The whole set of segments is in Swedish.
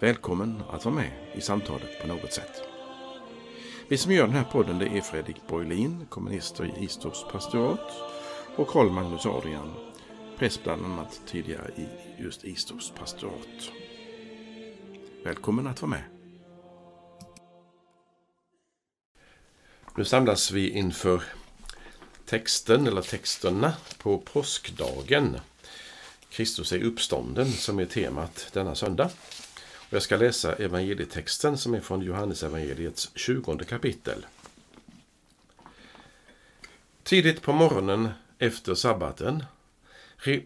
Välkommen att vara med i samtalet på något sätt. Vi som gör den här podden det är Fredrik Borglin, kommunister i Istorps pastorat och Karl Magnus Adrian, präst bland annat tidigare i just Istorps pastorat. Välkommen att vara med. Nu samlas vi inför texten eller texterna på påskdagen. Kristus är uppstånden som är temat denna söndag. Och jag ska läsa evangelietexten som är från Johannes evangeliets 20 kapitel. Tidigt på morgonen efter sabbaten,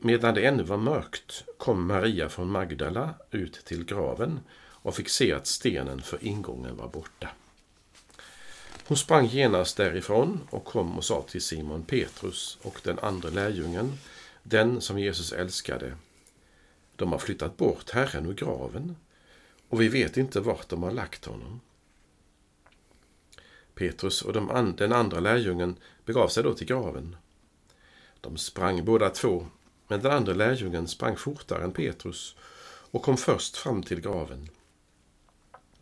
medan det ännu var mörkt, kom Maria från Magdala ut till graven och fick se att stenen för ingången var borta. Hon sprang genast därifrån och kom och sa till Simon Petrus och den andra lärjungen, den som Jesus älskade. De har flyttat bort Herren ur graven och vi vet inte vart de har lagt honom. Petrus och de den andra lärjungen begav sig då till graven. De sprang båda två, men den andra lärjungen sprang fortare än Petrus och kom först fram till graven.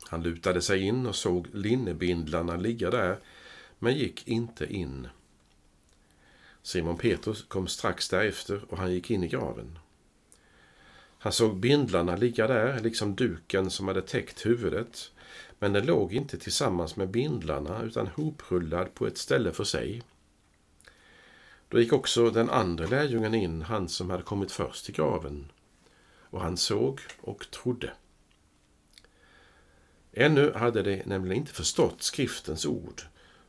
Han lutade sig in och såg linnebindlarna ligga där, men gick inte in. Simon Petrus kom strax därefter och han gick in i graven. Han såg bindlarna ligga där, liksom duken som hade täckt huvudet, men den låg inte tillsammans med bindlarna utan hoprullad på ett ställe för sig. Då gick också den andra lärjungen in, han som hade kommit först till graven, och han såg och trodde. Ännu hade de nämligen inte förstått skriftens ord,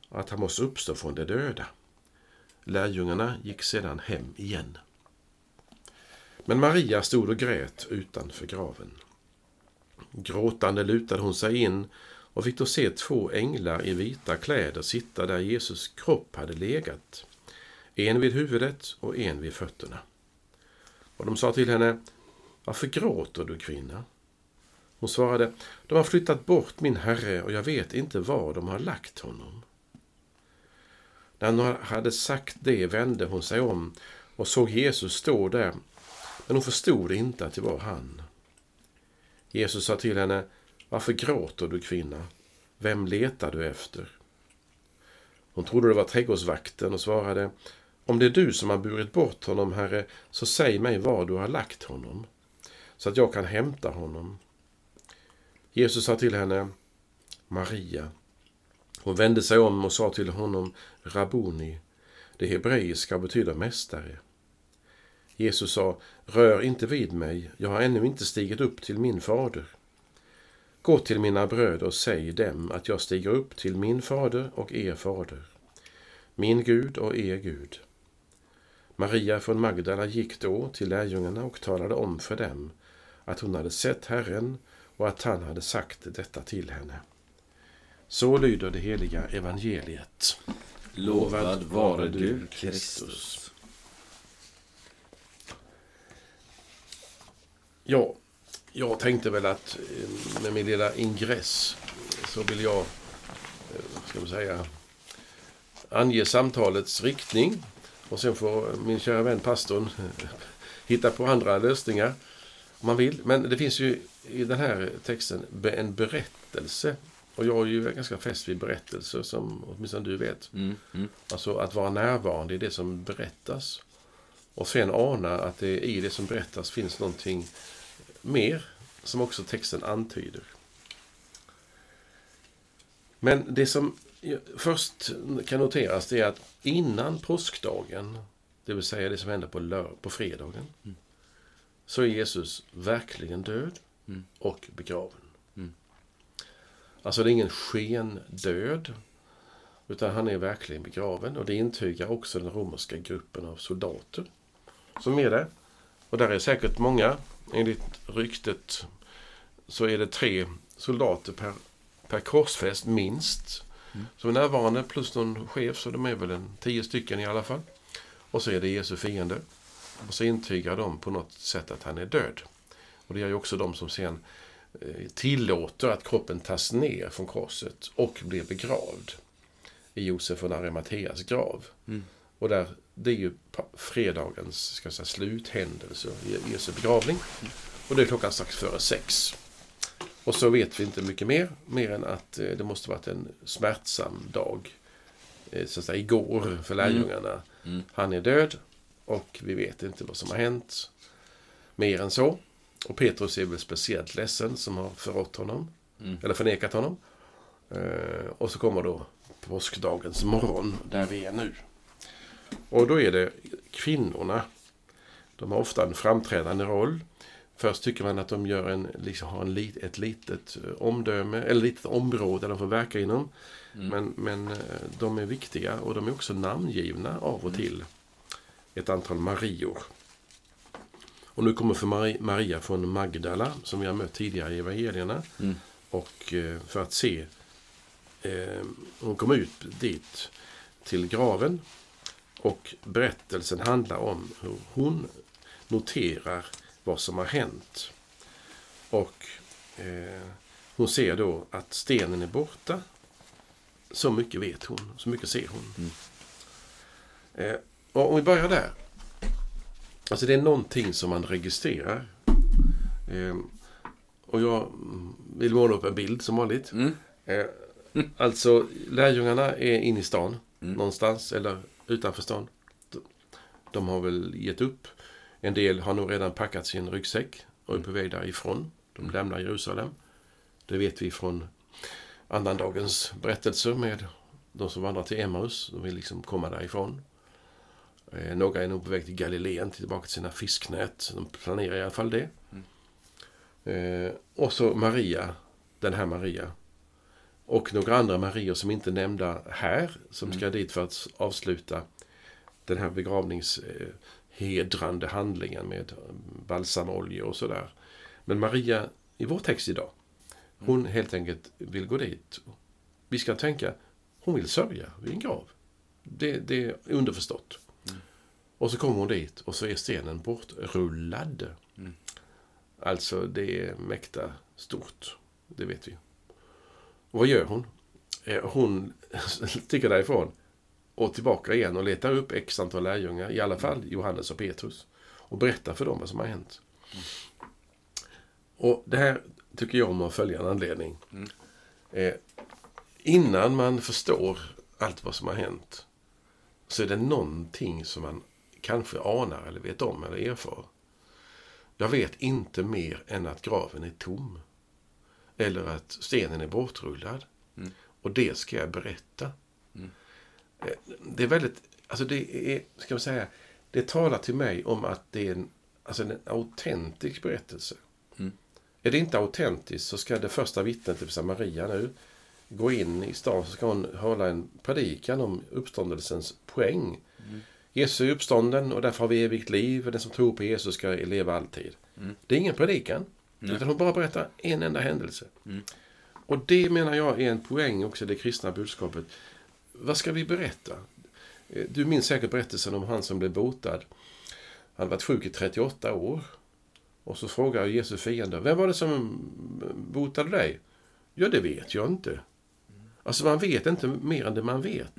att han måste uppstå från de döda. Lärjungarna gick sedan hem igen. Men Maria stod och grät utanför graven. Gråtande lutade hon sig in och fick då se två änglar i vita kläder sitta där Jesus kropp hade legat, en vid huvudet och en vid fötterna. Och de sa till henne, Varför gråter du, kvinna? Hon svarade, De har flyttat bort min herre och jag vet inte var de har lagt honom. När hon hade sagt det vände hon sig om och såg Jesus stå där men hon förstod inte att det var han. Jesus sa till henne, Varför gråter du kvinna? Vem letar du efter? Hon trodde det var trädgårdsvakten och svarade, Om det är du som har burit bort honom, Herre, så säg mig var du har lagt honom, så att jag kan hämta honom. Jesus sa till henne, Maria. Hon vände sig om och sa till honom, Rabuni. Det hebreiska betyder mästare. Jesus sa, rör inte vid mig, jag har ännu inte stigit upp till min fader. Gå till mina bröder och säg dem att jag stiger upp till min fader och er fader, min Gud och er Gud. Maria från Magdala gick då till lärjungarna och talade om för dem att hon hade sett Herren och att han hade sagt detta till henne. Så lyder det heliga evangeliet. Lovad vare du, Kristus. Ja, jag tänkte väl att eh, med min lilla ingress så vill jag, eh, ska man säga, ange samtalets riktning. Och sen får min kära vän pastorn hitta på andra lösningar om man vill. Men det finns ju i den här texten en berättelse. Och jag är ju ganska fäst vid berättelser som åtminstone du vet. Mm, mm. Alltså att vara närvarande i det som berättas. Och sen ana att det i det som berättas finns någonting mer som också texten antyder. Men det som först kan noteras är att innan påskdagen, det vill säga det som händer på, på fredagen, mm. så är Jesus verkligen död mm. och begraven. Mm. Alltså det är ingen skendöd, utan han är verkligen begraven. Och det intygar också den romerska gruppen av soldater som är där. Och där är säkert många, enligt ryktet, så är det tre soldater per, per korsfäst minst. Mm. Som är närvarande plus någon chef så de är väl en tio stycken i alla fall. Och så är det Jesu fiende. Och så intygar de på något sätt att han är död. Och det gör ju också de som sen eh, tillåter att kroppen tas ner från korset och blir begravd i Josef från Arimatheas grav. Mm. Och där, det är ju fredagens ska jag säga, sluthändelse i Jesu begravning. Och det är klockan strax före sex. Och så vet vi inte mycket mer, mer än att eh, det måste varit en smärtsam dag. Eh, så att säga igår för lärjungarna. Mm. Han är död och vi vet inte vad som har hänt. Mer än så. Och Petrus är väl speciellt ledsen som har förrått honom. Mm. Eller förnekat honom. Eh, och så kommer då påskdagens morgon där vi är nu. Och då är det kvinnorna. De har ofta en framträdande roll. Först tycker man att de gör en, liksom har en lit, ett litet eh, omdöme, eller litet område de får verka inom. Men, men eh, de är viktiga och de är också namngivna av och till. Ett antal Marior. Och nu kommer för Mari- Maria från Magdala, som vi har mött tidigare i evangelierna. Mm. Och eh, för att se, eh, hon kom ut dit till graven. Och berättelsen handlar om hur hon noterar vad som har hänt. Och eh, hon ser då att stenen är borta. Så mycket vet hon, så mycket ser hon. Eh, och om vi börjar där. Alltså det är någonting som man registrerar. Eh, och jag mm, vill måla upp en bild som vanligt. Mm. Eh, alltså lärjungarna är inne i stan Mm. någonstans eller utanför stan. De- har väl gett upp. En del har nog redan packat sin ryggsäck och är på väg därifrån. De lämnar Jerusalem. Det vet vi från annandagens berättelser med de som vandrar till Emmaus. De vill liksom komma därifrån. Eh, några är nog på väg till Galileen, tillbaka till sina fisknät. De planerar i alla fall det. Eh, och så Maria, den här Maria. Och några andra Marior som inte är nämnda här, som ska dit för att avsluta den här begravningshedrande handlingen med balsamolja och sådär. Men Maria i vår text idag, hon helt enkelt vill gå dit. Vi ska tänka, hon vill sörja vid en grav. Det, det är underförstått. Och så kommer hon dit och så är stenen bortrullad. Alltså det är mäkta stort. Det vet vi. Vad gör hon? Eh, hon sticker därifrån och tillbaka igen och letar upp x antal lärjungar, i alla fall Johannes och Petrus. Och berättar för dem vad som har hänt. Och det här tycker jag om av följande anledning. Eh, innan man förstår allt vad som har hänt så är det någonting som man kanske anar eller vet om eller erfar. Jag vet inte mer än att graven är tom. Eller att stenen är bortrullad. Och det ska jag berätta. Eh, Det är väldigt, alltså det är, ska man säga, det talar till mig om att det är en, alltså en autentisk berättelse. Är det inte autentiskt så ska det första vittnet, det vill säga Maria nu, gå in i stan så ska hon hålla en predikan om uppståndelsens poäng. Jesus är uppstånden och därför har vi evigt liv och den som tror på Jesus ska leva alltid. Det är ingen predikan. Utan hon bara berättar en enda händelse. Och det menar jag är en poäng också i det kristna budskapet. Vad ska vi berätta? Eh, Du minns säkert berättelsen om han som blev botad. Han varit sjuk i 38 år. Och så frågar Jesus fiender, vem var det som botade dig? Ja, det vet jag inte. Alltså man vet inte mer än det man vet.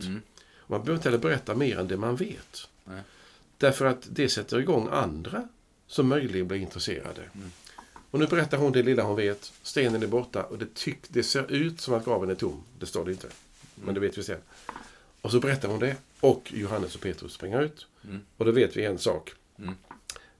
Och Man behöver inte heller berätta mer än det man vet. Nej. Därför att det sätter igång andra som möjligen blir intresserade. Och nu berättar hon det lilla hon vet. Stenen är borta och det, tyck, det ser ut som att graven är tom. Det står det inte. Men det vet vi sen. Och så berättar hon det. Och Johannes och Petrus springer ut. Och då vet vi en sak.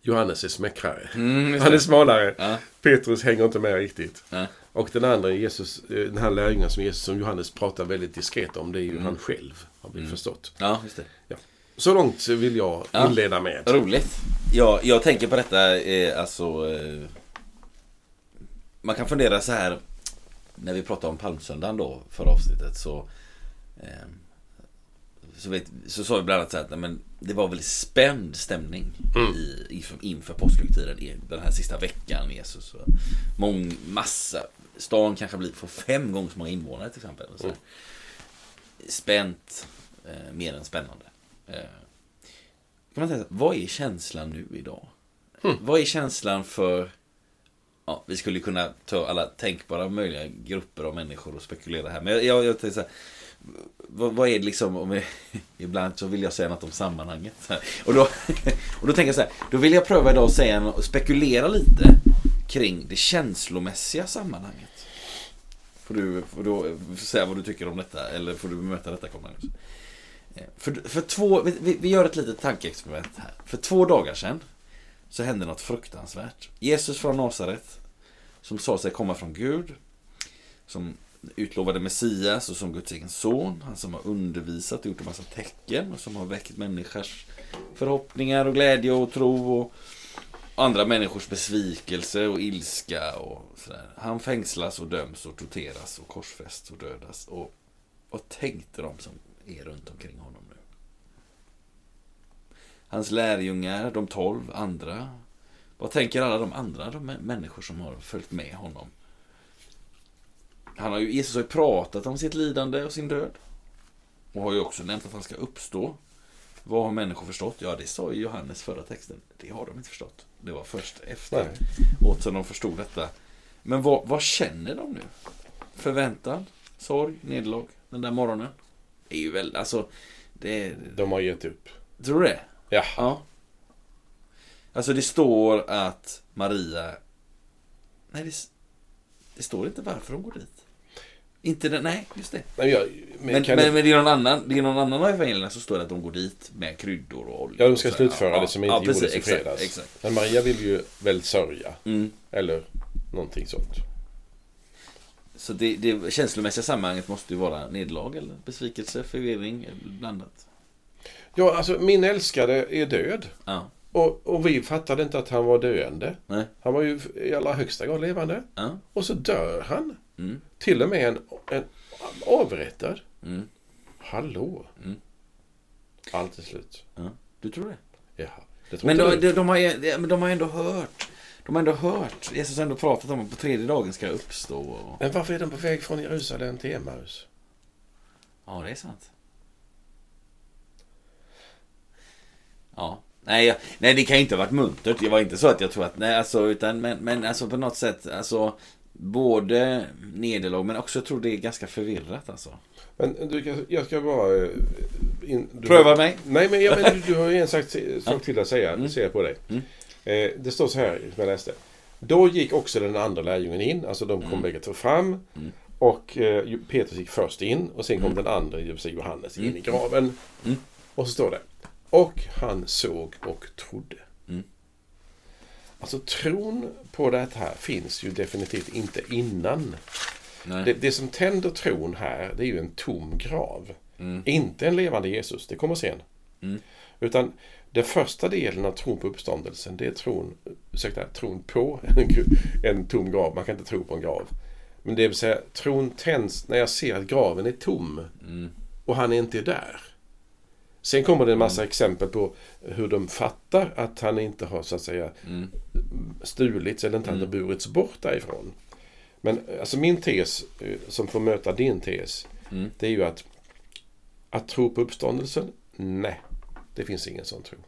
Johannes är smäckrare. Mm, Han är smalare. Ja. Petrus hänger inte med riktigt. Ja. Och den andra, Jesus, eh, den här lärjungen som, Jesus, som Johannes pratar väldigt diskret om, det är ju han själv. Har vi förstått. ja. Ja. Så långt vill jag Ja. inleda med. Roligt. Jag, jag tänker på detta, eh, alltså... Eh, man kan fundera så här. När vi pratade om palmsöndagen då, förra avsnittet, så... Eh, så, vet, så sa vi bland annat så här att men det var väldigt spänd stämning i, inför, inför påskhögtiden. Den här sista veckan med Jesus. Och mång, massa. Stan kanske blir, får fem gånger så många invånare till exempel. Och Så här. Spänt, eh, mer än spännande. Eh, kan man säga, vad är känslan nu idag? Vad är känslan för Ja, vi skulle kunna ta alla tänkbara möjliga grupper av människor och spekulera här. Men jag, jag, jag tänkte så här, vad, vad är det liksom, om jag, ibland så vill jag säga något om sammanhanget. Så här. Och, då, och då tänker jag så här, då vill jag pröva idag att säga, och spekulera lite kring det känslomässiga sammanhanget. Får du, får du säga vad du tycker om detta, eller får du bemöta detta Cornelius? Eh, för, för två, vi, vi gör ett litet tankeexperiment här. För två dagar sedan så hände något fruktansvärt. Jesus från Nasaret, som sa sig komma från Gud, som utlovade Messias och som Guds egen son, han som har undervisat och gjort en massa tecken och som har väckt människors förhoppningar och glädje och tro och andra människors besvikelse och ilska och sådär. Han fängslas och döms och torteras och korsfästs och dödas. Och vad tänkte de som är runt omkring honom? Hans lärjungar, de tolv andra. Vad tänker alla de andra de mä- människor som har följt med honom? Han har ju, Jesus har ju pratat om sitt lidande och sin död. Och har ju också nämnt att han ska uppstå. Vad har människor förstått? Ja, det sa ju Johannes förra texten. Det har de inte förstått. Det var först efter åt som de förstod detta. Men vad, vad känner de nu? Förväntan, sorg, nederlag den där morgonen? Det är ju väl, alltså, det, De har gett upp. tror du det? Ja. Ja. Alltså det står att Maria... Nej, det, det står inte varför de går dit. Inte den, nej, just det. Men, jag, men, Men, men, det- men det är någon annan, det är någon annan av evangelierna som står att de går dit med kryddor och olja. ja, de ska slutföra det som inte ja, precis, gjordes i fredags. Exakt. Men Maria vill ju väl sörja. Mm. Eller någonting sånt. Så det, det känslomässiga sammanhanget måste ju vara nederlag eller besvikelse, förvirring, blandat. Ja, alltså min älskade är död. Ja. Och, och vi fattade inte att han var döende. Nej. Han var ju i allra högsta grad levande. Ja. Och så dör han. Mm. Till och med en, en avrättad. Mm. Hallå. Mm. Allt är slut. ja. Du tror det? Jaha. Det tror Men de, de, de, har, de, men de har ändå hört. De har ändå hört. Jesus har ändå pratat om att på tredje dagen ska uppstå. Och... Men varför är de på väg från Jerusalem till Emmaus? Ja, det är sant. Ja. Nej, jag, nej, det kan ju inte ha varit muntert. Det var inte så att jag tror att, nej alltså, utan, men, men alltså på något sätt, alltså, både nederlag, men också jag tror det är ganska förvirrat alltså. Men du, jag ska bara... eh, In, du, Pröva mig. Nej, men jag vet, du har ju en sak, sak till att säga. Mm. Jag på dig. Mm. Eh, det står så här, som jag läste. Då gick också den andra lärjungen in. Alltså de kom Mm. bägge två fram. Mm. Och eh, Petrus gick först in. Och sen kom den andra, säga Johannes, in Mm. i graven. Mm. Och så står det. Och han såg och trodde. Mm. Alltså tron på det här finns ju definitivt inte innan. Det, det som tänder tron här, det är ju en tom grav. Mm. Inte en levande Jesus, det kommer sen. Mm. Utan den första delen av tron på uppståndelsen, det är tron, ursäkta, tron på en, en tom grav. Man kan inte tro på en grav. Men det vill säga, tron tänds när jag ser att graven är tom Mm. och han är inte där. Sen kommer det en massa exempel på hur de fattar att han inte har så att säga Mm. stulits eller inte Mm. hade burits bort därifrån. Men alltså min tes, eh, som får möta din tes, Mm. det är ju att att tro på uppståndelsen, nej, det finns ingen sån tro.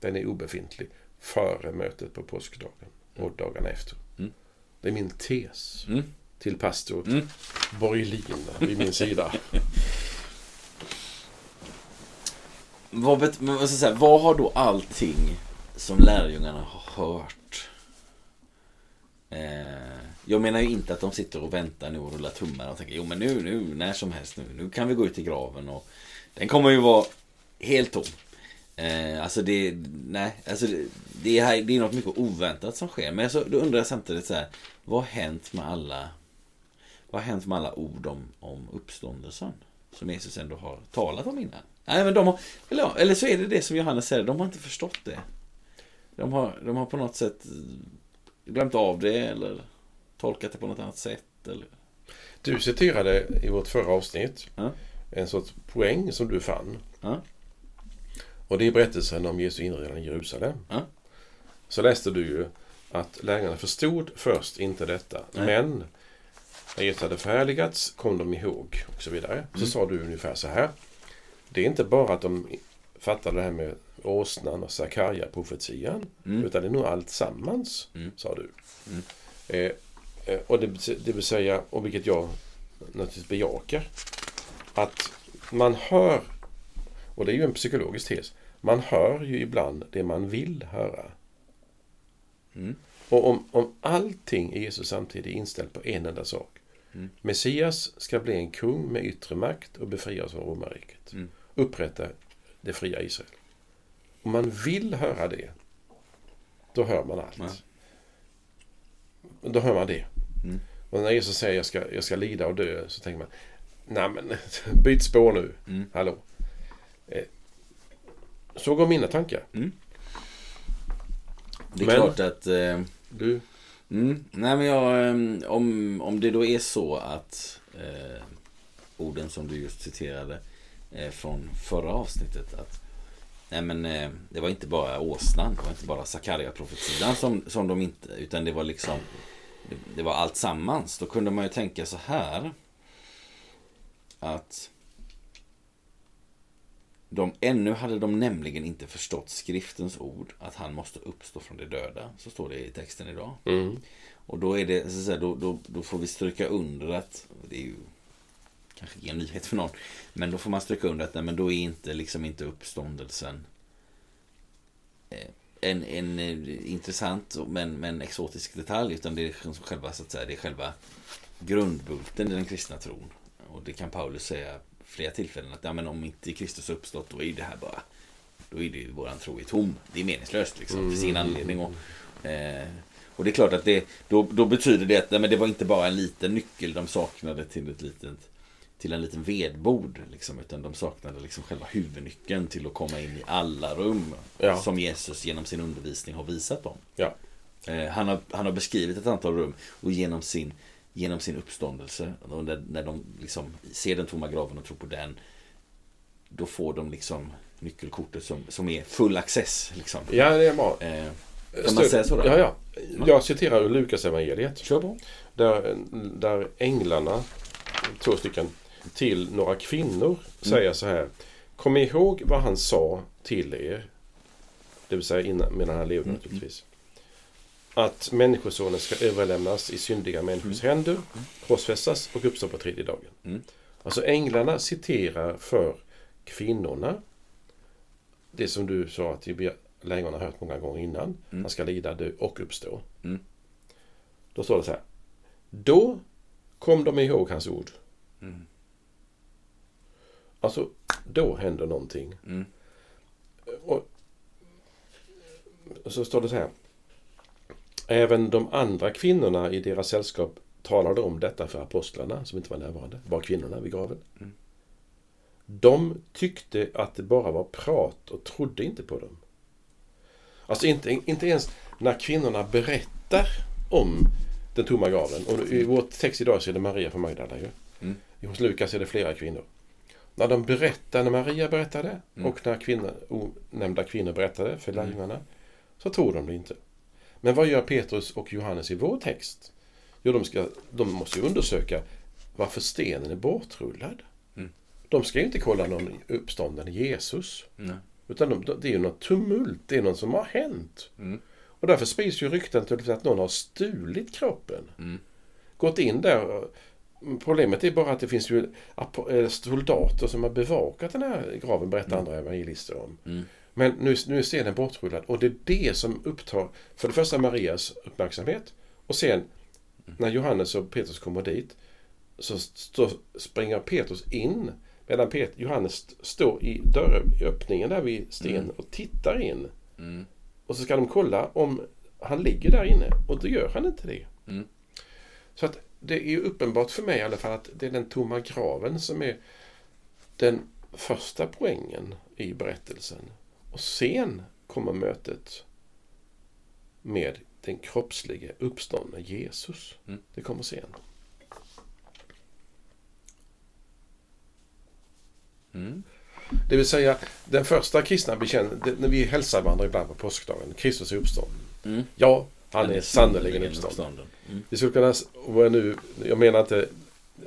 Den är obefintlig före mötet på påskdagen och dagarna efter. Mm. Det är min tes Mm. till pastor Mm. Borglin vid min sida. Vad, bet, men vad, ska jag säga, vad har då allting som lärjungarna har hört? Eh, jag menar ju inte att de sitter och väntar nu och rullar tummarna och tänker jo men nu, nu, när som helst nu, nu kan vi gå ut i graven och den kommer ju vara helt tom. Eh, alltså det, nej, alltså det, det, är, det är något mycket oväntat som sker. Men alltså, då undrar jag samtidigt så här, vad har hänt med alla, vad har hänt med alla ord om, om uppståndelsen? Som Jesus ändå har talat om innan. Nej, men de har, eller, eller så är det det som Johannes säger, de har inte förstått det. De har, de har på något sätt eh, glömt av det eller tolkat det på något annat sätt. Eller... Du citerade i vårt förra avsnitt Ja. en sorts poäng som du fann. Ja. Och det är berättelsen om Jesu inredande i Jerusalem. Ja. Så läste du ju att lärjungarna förstod först inte detta. Nej. Men när Jesus hade förhärligats kom de ihåg och så vidare. Så Mm. sa du ungefär så här. Det är inte bara att de fattade det här med åsnan och Sakarja-profetian. Mm. Utan det är nog allt sammans, Mm. sa du. Mm. Eh, eh, och det, det vill säga, och vilket jag naturligtvis bejakar, att man hör, och det är ju en psykologisk tes, man hör ju ibland det man vill höra. Mm. Och om, om allting i Jesus samtidigt är inställt på en enda sak. Mm. Messias ska bli en kung med yttre makt och befria oss från romarriket. Mm. Upprätta det fria Israel. Om man vill höra det, då hör man allt. Ja. Då hör man det. Mm. Och när Jesus säger jag ska, jag ska lida och dö så tänker man Nej men byt spår nu. Mm. Hallå. Eh, så går mina tankar. Det är Men- klart att... Eh, Du, mm, nej men jag, eh, om, om det då är så att eh, orden som du just citerade från förra avsnittet att Nej men eh, det var inte bara åsnan, det var inte bara Sakarja-profetian som, som de inte, utan det var liksom det, det var allt sammans. Då kunde man ju tänka så här att de, ännu hade de nämligen inte förstått skriftens ord att han måste uppstå från de döda. Så står det i texten idag. mm, Och då är det så att säga, då, då, då får vi stryka under att det är ju kanske ingen nyhet för någon. Men då får man stryka under att nej, men då är inte liksom inte uppståndelsen eh, en, en eh, intressant och- men, men exotisk detalj utan det är själva, så att säga, det är själva grundbulten i den kristna tron. Och det kan Paulus säga flera tillfällen att ja, men om inte Kristus uppstått då är det här bara då är det ju våran tro är tom. Det är meningslöst liksom. Det finns ingen anledning att eh, och det är klart att det, då, då betyder det att nej, men det var inte bara en liten nyckel de saknade till ett litet till en liten vedbord. Liksom, utan de saknade liksom själva huvudnyckeln till att komma in i alla rum. Ja. Som Jesus genom sin undervisning har visat dem. ja. Eh, han, har, han har beskrivit ett antal rum och genom sin, genom sin uppståndelse, när, när de liksom ser den tomma graven och tror på den, då får de liksom nyckelkortet som, som är full access. Liksom. ja, det är bra. Eh, kan man säga så då? Ja, ja. Jag citerar ur Lukas evangeliet. Kör på. Där, där änglarna, två stycken, till några kvinnor säger så här. Kom ihåg vad han sa till er. Det vill säga innan, medan han levde naturligtvis. Att människosonen ska överlämnas i syndiga människors händer, korsfästas och uppstå på tredje dagen. Mm. Alltså änglarna citerar för kvinnorna det som du sa att länge har hört många gånger innan. Mm. Han ska lida, dö och uppstå. Mm. Då står det så här. Då kom de ihåg hans ord. Mm. Alltså, då händer någonting. Mm. Och, och så står det så här. Även de andra kvinnorna i deras sällskap talade om detta för apostlarna som inte var närvarande. Var kvinnorna vid graven. Mm. De tyckte att det bara var prat och trodde inte på dem. Alltså inte, inte ens när kvinnorna berättar om den tomma graven. Och I vår text idag så är det Maria från Magdala ju. Mm. Hos Lukas är det flera kvinnor. När de berättar, när Maria berättade Mm. och när kvinnor, onämnda kvinnor berättade för lärjungarna så tror de det inte. Men vad gör Petrus och Johannes i vår text? Jo, de, ska, de måste ju undersöka varför stenen är bortrullad. Mm. De ska ju inte kolla någon uppstånden Jesus. Nej. Utan de, det är ju något tumult, det är något som har hänt. Mm. Och därför sprids ju rykten till att någon har stulit kroppen. Mm. Gått in där. Problemet är bara att det finns ju eh, soldater som har bevakat den här graven, berättar andra evangelister om. Mm. Men nu, nu är stenen bortrullad och det är det som upptar för det första Marias uppmärksamhet och sen när Johannes och Petrus kommer dit så stå, springer Petrus in medan Pet, Johannes st- står i dörröppningen där vid stenen Mm. och tittar in. Mm. Och så ska de kolla om han ligger där inne och då gör han inte det. Mm. Så att det är uppenbart för mig i alla fall att det är den tomma graven som är den första poängen i berättelsen. Och sen kommer mötet med den kroppslige uppståndne Jesus. Mm. Det kommer sen. Det vill säga, den första kristna bekännelsen, när vi hälsar varandra ibland på påskdagen, Kristus är uppstånden. Mm. Ja, han är sannerligen uppstånden. Mm. Vi skulle kunna, och nu, jag menar inte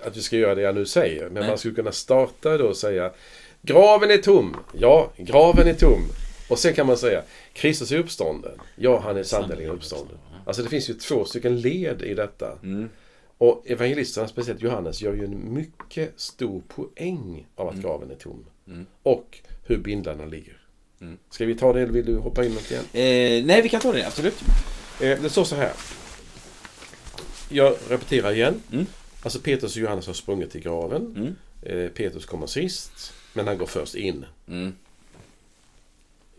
att vi ska göra det jag nu säger, men Nej. man skulle kunna starta då och säga Graven är tom. Ja, graven är tom. Och sen kan man säga Kristus är uppstånden. Ja, han är sannerligen uppstånden. Alltså det finns ju två stycken led i detta. Mm. Och evangelisterna, speciellt Johannes, gör ju en mycket stor poäng av att graven är tom. Mm. Och hur bindlarna ligger. Mm. Ska vi ta det eller vill du hoppa in något igen? Eh, nej, vi kan ta det, absolut. Eh, det står så här. Jag repeterar igen. Mm. Alltså Petrus och Johannes har sprungit till graven. Mm. Eh, Petrus kommer sist, men han går först in. Mm.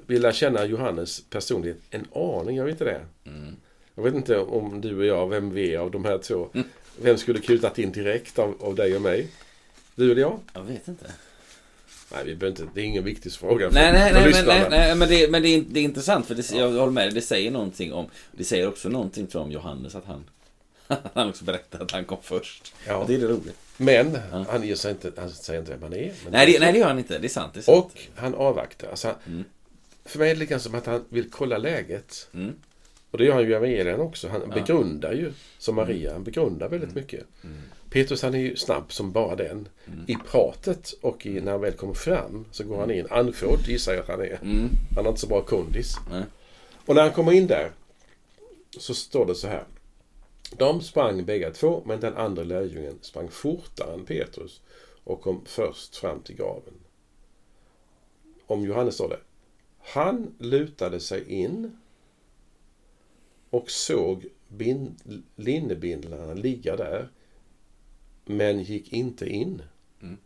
Vi lär känna Johannes personlighet en aning, gör vi inte det? Mm. Jag vet inte om du och jag, vem vi är av de här två. Mm. Vem skulle kutat in direkt av, av dig och mig? Du eller jag? Jag vet inte. Nej, vi behöver inte, det är ingen viktig fråga för, Nej, nej, för nej, men, nej, nej, men, det, men det, är, det är intressant för det, jag håller med det säger någonting om, det säger också någonting tror jag, om Johannes att han, han också berättar att han kom först. Ja. Det är det roligt. Men han, ger sig inte, han säger inte vem han är. Nej det, nej, det gör han inte, det är sant. Det är sant. Och han avvaktar. Alltså, Mm. För mig är det lika som att han vill kolla läget. Mm. Och det gör han ju i evangelien också. Han Ja. begrundar ju, som Maria, han begrundar väldigt mycket. Petrus han är ju snabb som bara den. I pratet och i, när han väl kommer fram så går han in. Andfådd gissar jag att han är. Mm. Han har inte så bra kondis. Nej. Och när han kommer in där så står det så här. De sprang bägge två, men den andra lärjungen sprang fortare än Petrus och kom först fram till graven. Om Johannes står det. Han lutade sig in och såg bind, linnebindlarna ligga där, men gick inte in. Mm.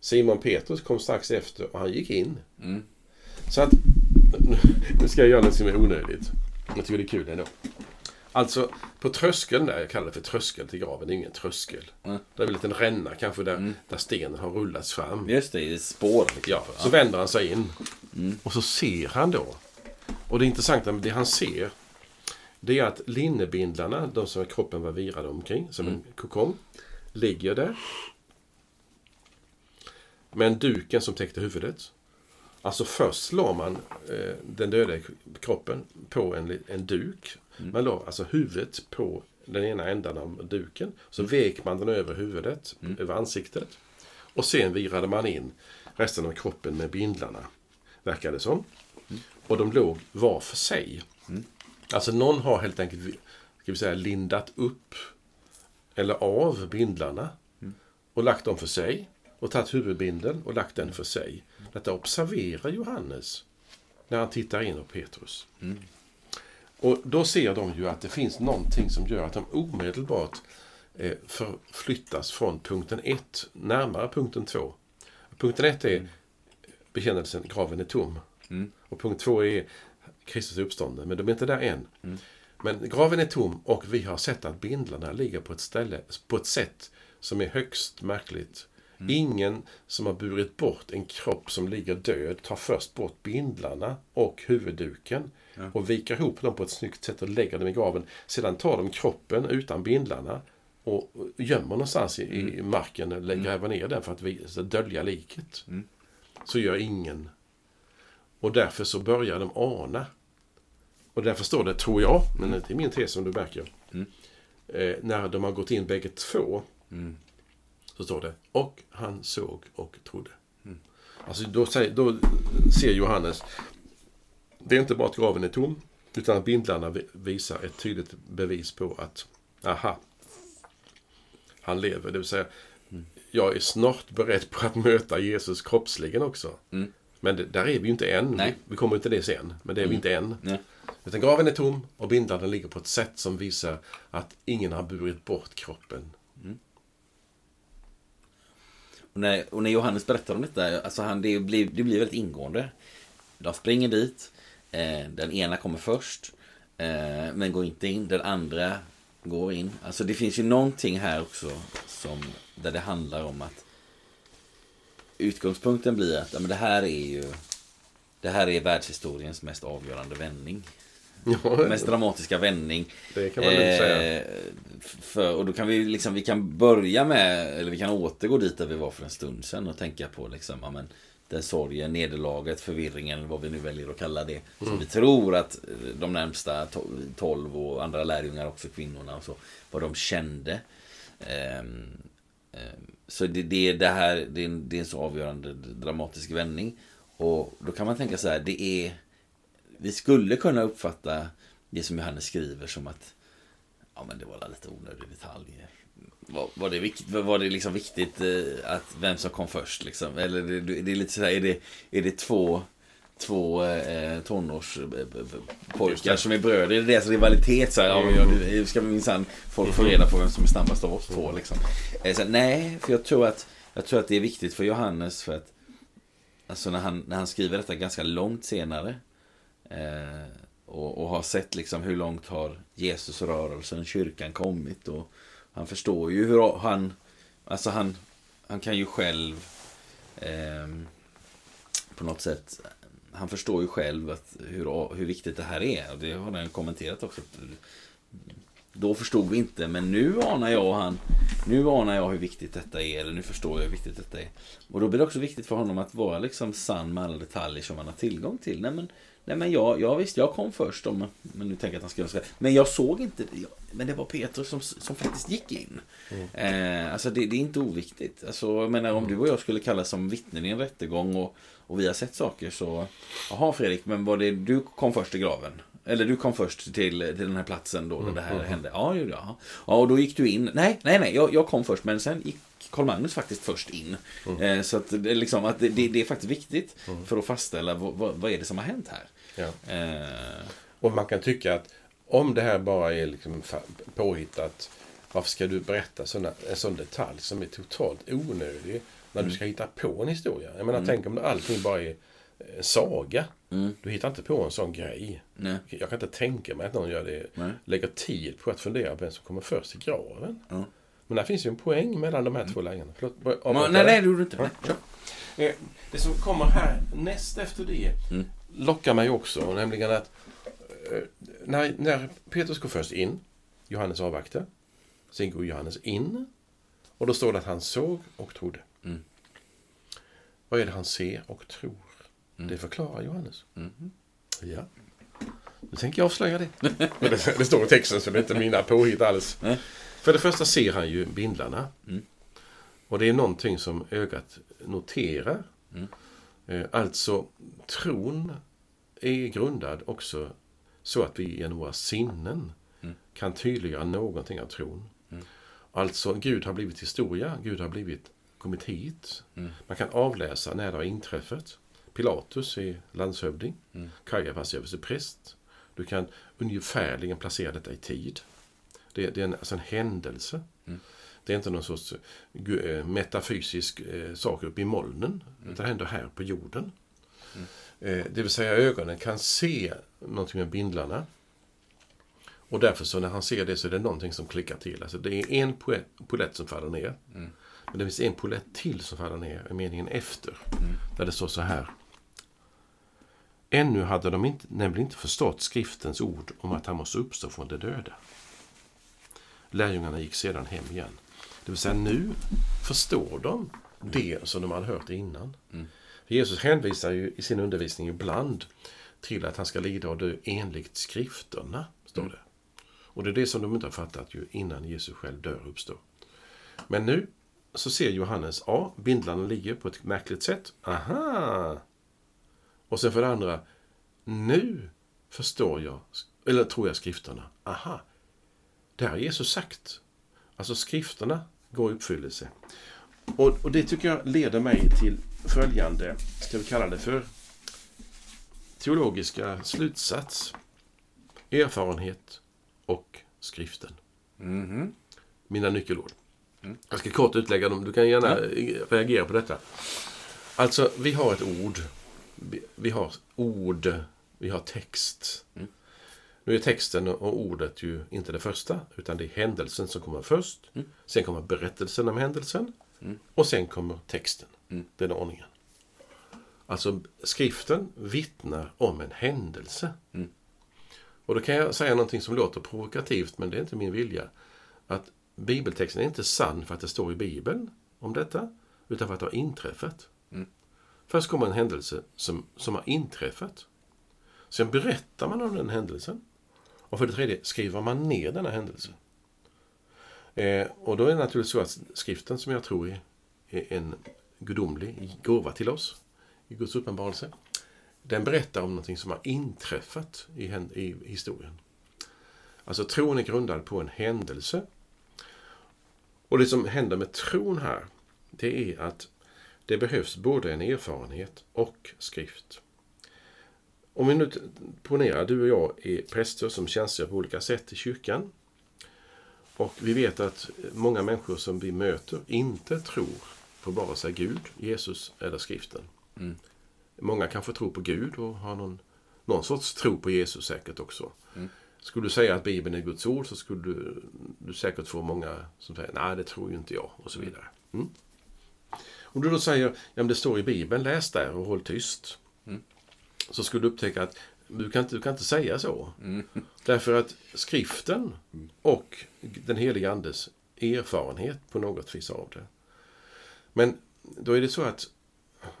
Simon Petrus kom strax efter och han gick in. Mm. Så att, nu ska jag göra något som är onödigt. Jag tycker det är kul ändå. Alltså, på tröskeln där, jag kallar det för tröskel till graven, det är ingen tröskel. Mm. Det är väl en liten ränna kanske där, där stenen har rullats fram. Just det, i spår. Ja, så vänder han sig in. Mm. Och så ser han då. Och det intressanta med det han ser, det är att linnebindlarna, de som kroppen var virad omkring, som Mm. en kokong, ligger där. Men duken som täckte huvudet. Alltså först slår man eh, den döda kroppen på en, en duk. Mm. Man la alltså huvudet på den ena ändan av duken. Så vek man den över huvudet, Mm. över ansiktet. Och sen virade man in resten av kroppen med bindlarna. Verkar det som. Och de låg var för sig. Alltså någon har helt enkelt ska vi säga, lindat upp eller av bindlarna och lagt dem för sig och tagit huvudbindeln och lagt den för sig. Detta observerar Johannes när han tittar in på Petrus. Och då ser de ju att det finns någonting som gör att de omedelbart eh, förflyttas från punkten 1 närmare punkten 2. Punkten 1 är bekännelsen graven är tom. Mm. Och punkt 2 är Kristus uppstånden. Men de är inte där än. Men graven är tom och vi har sett att bindlarna ligger på ett ställe, på ett sätt som är högst märkligt. Ingen som har burit bort en kropp som ligger död tar först bort bindlarna och huvudduken och viker ihop dem på ett snyggt sätt och lägger dem i graven. Sedan tar de kroppen utan bindlarna och gömmer någonstans i, i marken eller gräver ner den för att vi, dölja liket. Så gör ingen. Och därför så börjar de ana. Och därför står det, tror jag, men det är min tes som du märker. Eh, när de har gått in bägge två. Så står det, och han såg och trodde. Alltså då, då ser Johannes, det är inte bara att graven är tom, utan att bindlarna vi- visar ett tydligt bevis på att, aha, han lever. Det vill säga, jag är snart beredd på att möta Jesus kroppsligen också. Mm. Men det, där är vi ju inte än. Nej. Vi, vi kommer inte till det sen. Men det är vi inte än. Nej. Utan graven är tom och bindlarna ligger på ett sätt som visar att ingen har burit bort kroppen. Och när, och när Johannes berättar om detta, alltså han, det, blir, det blir väldigt ingående. De springer dit, eh, den ena kommer först, eh, men går inte in. Den andra går in. Alltså det finns ju någonting här också som, där det handlar om att utgångspunkten blir att ja, men det här är ju det här är världshistoriens mest avgörande vändning. Ja, Mest dramatiska vändning. det kan man lugnt säga. Eh, för, och då kan vi liksom, vi kan börja med, eller vi kan återgå dit där vi var för en stund sedan och tänka på liksom, ja men den sorgen, nederlaget, förvirringen, vad vi nu väljer att kalla det. Som vi tror att eh, de närmsta to- tolv och andra lärjungar, också kvinnorna och så, vad de kände. Ehm, ehm, så det, det, är det här, det är, en, det är en så avgörande dramatisk vändning. Och då kan man tänka så här, det är... Vi skulle kunna uppfatta det som Johannes skriver som att Ja men det var lite onödiga detaljer. Var, var, det, vikt, var det liksom viktigt eh, att vem som kom först liksom? Eller det, det är lite sådär, är det, är det två, två eh, tonårspojkar som är bröder? Är det deras rivalitet? Så här, ja, nu ska minsann folk få reda på vem som är snabbast av oss två liksom. Eh, så, nej, för jag tror, att, jag tror att det är viktigt för Johannes för att Alltså när han, när han skriver detta ganska långt senare eh, och, och har sett liksom hur långt har Jesusrörelsen, kyrkan kommit och han förstår ju hur han, alltså han, han kan ju själv ehm, på något sätt, han förstår ju själv att hur, hur viktigt det här är. Och det har han kommenterat också. Då förstod vi inte, men nu anar jag han, nu anar jag hur viktigt detta är, eller nu förstår jag hur viktigt detta är. Och då blir det också viktigt för honom att vara liksom sann med alla detaljer som han har tillgång till. Nej men, nej, men jag, jag visst, jag kom först, om, men nu tänker jag att han ska säga. Men jag såg inte, jag, men det var Petrus som, som faktiskt gick in. Mm. Eh, alltså det, det, är inte oviktigt. Alltså, jag menar, om du och jag skulle kallas som vittnen i en rättegång och, och vi har sett saker så, jaha Fredrik, men var det du kom först i graven? Eller du kom först till, till den här platsen då, där det här mm. hände. Ja, ja. Ja, och då gick du in. Nej, nej, nej, jag, jag kom först, men sen gick Karl Magnus faktiskt först in. Mm. Eh, så att, det, liksom, att det, det, är faktiskt viktigt mm. för att fastställa vad, vad, vad, är det som har hänt här. Ja. Eh. Och man kan tycka att om det här bara är liksom påhittat, varför ska du berätta såna, en sån detalj som är totalt onödig när mm. du ska hitta på en historia? Jag menar, mm. tänk om allting bara är en saga. Mm. Du hittar inte på en sån grej. Nej. Jag kan inte tänka mig att någon gör det. Nej. Lägger tid på att fundera på vem som kommer först till graven. Mm. Men där finns ju en poäng mellan de här två lägena. Förlåt, nej, nej, det gjorde du inte. Ja. Eh, det som kommer här näst efter det mm. lockar mig också. Nämligen att eh, när, när Petrus går först in, Johannes avvaktar. Sen går Johannes in. Och då står det att han såg och trodde. Mm. Vad är det han ser och tror? Mm. Det förklarar Johannes. Mm. Ja. Nu tänker jag avslöja det. Det, det står i texten så det är inte mina påhitt alls. För det första ser han ju bindlarna. Mm. Och det är någonting som ögat noterar. Mm. Eh, alltså, tron är grundad också så att vi genom våra sinnen mm. kan tydliggöra någonting av tron. Mm. Alltså, Gud har blivit historia. Gud har blivit kommit hit. Mm. Man kan avläsa när det har inträffat. Pilatus är landshövding. Mm. Kajafas är präst. Du kan ungefärligen placera detta i tid. Det, det är en, alltså en händelse. Mm. Det är inte någon sorts äh, metafysisk äh, sak uppe i molnen. Mm. Det händer här på jorden. Mm. Äh, det vill säga ögonen kan se någonting med bindlarna. Och därför så när han ser det så är det någonting som klickar till. Alltså det är en polett som faller ner. Mm. Men det finns en polett till som faller ner i meningen efter. Mm. Där det står så här. Ännu hade de inte, nämligen inte förstått skriftens ord om att han måste uppstå från de döda. Lärjungarna gick sedan hem igen. Det vill säga nu förstår de det som de hade hört innan. Mm. Jesus hänvisar ju i sin undervisning ibland till att han ska lida och dö enligt skrifterna, står mm. det. Och det är det som de inte har fattat ju innan Jesus själv dör och uppstår. Men nu så ser Johannes, ja, bindlarna ligger på ett märkligt sätt. Aha! Och sen för det andra, nu förstår jag, eller tror jag skrifterna. Aha! Det har Jesus sagt. Alltså skrifterna går i uppfyllelse. Och, och det tycker jag leder mig till följande, ska vi kalla det för teologiska slutsats. Erfarenhet och skriften. Mm -hmm. Mina nyckelord. Mm. Jag ska kort utlägga dem. Du kan gärna mm. reagera på detta. Alltså, vi har ett ord. Vi har ord. Vi har text. Mm. Nu är texten och ordet ju inte det första, utan det är händelsen som kommer först. Mm. Sen kommer berättelsen om händelsen. Mm. Och sen kommer texten. Mm. Den ordningen. Alltså, skriften vittnar om en händelse. Mm. Och då kan jag säga någonting som låter provokativt, men det är inte min vilja. Att bibeltexten är inte sann för att det står i Bibeln om detta, utan för att det har inträffat. Mm. Först kommer en händelse som, som har inträffat. Sen berättar man om den händelsen. Och för det tredje skriver man ner denna händelse. Eh, och då är det naturligtvis så att skriften som jag tror är, är en gudomlig gåva till oss i Guds uppenbarelse. Den berättar om någonting som har inträffat i, i historien. Alltså tron är grundad på en händelse. Och det som händer med tron här, det är att det behövs både en erfarenhet och skrift. Om vi nu ponerar, du och jag är präster som tjänstgör på olika sätt i kyrkan. Och vi vet att många människor som vi möter inte tror på vare sig Gud, Jesus eller skriften. Mm. Många kanske tror på Gud och har någon, någon sorts tro på Jesus säkert också. Mm. Skulle du säga att Bibeln är Guds ord så skulle du, du säkert få många som säger nej det tror ju inte jag och så mm. vidare. Mm. Om du då säger, ja men det står i Bibeln, läs där och håll tyst. Mm. Så skulle du upptäcka att du kan inte, du kan inte säga så. Mm. Därför att skriften och den heliga Andes erfarenhet på något vis av det. Men då är det så att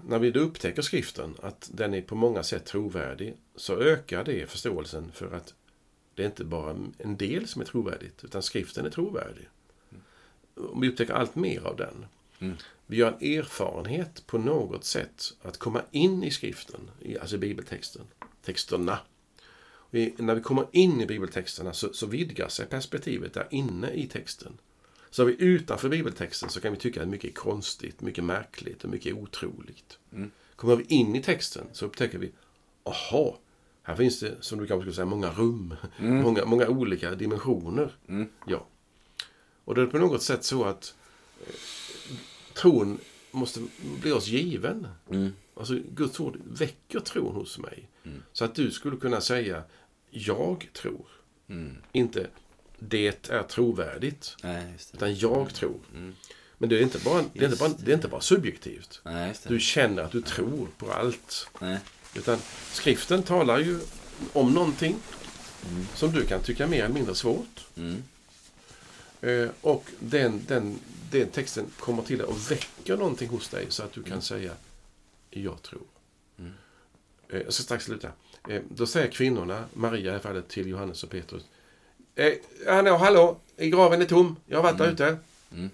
när vi då upptäcker skriften, att den är på många sätt trovärdig, så ökar det förståelsen för att det är inte bara en del som är trovärdigt, utan skriften är trovärdig. Om vi upptäcker allt mer av den. Mm. Vi har en erfarenhet på något sätt att komma in i skriften, alltså bibeltexten, texterna. Vi, när vi kommer in i bibeltexterna så, så vidgar sig perspektivet där inne i texten. Så är vi utanför bibeltexten så kan vi tycka att mycket är konstigt, mycket märkligt och mycket otroligt. Mm. Kommer vi in i texten så upptäcker vi, aha, här finns det, som du kanske skulle säga, många rum. Mm. Många, många olika dimensioner. Mm. Ja. Och det är på något sätt så att eh, tron måste bli oss given. Mm. Alltså Guds ord väcker tron hos mig. Mm. Så att du skulle kunna säga, jag tror. Mm. Inte, det är trovärdigt. Nej, utan jag tror. Mm. Men det är inte bara, det är inte bara, det är inte bara subjektivt. Nej, du känner att du tror på allt. Nej. Utan skriften talar ju om någonting mm. som du kan tycka mer eller mindre svårt. Mm. Eh, och den, den, den texten kommer till dig och väcker någonting hos dig så att du kan mm. säga Jag tror. Mm. Eh, jag ska strax sluta. Eh, då säger kvinnorna, Maria i det fallet, till Johannes och Petrus. Eh, hallå, hallå, graven är tom. Jag har varit där mm. ute. Mm.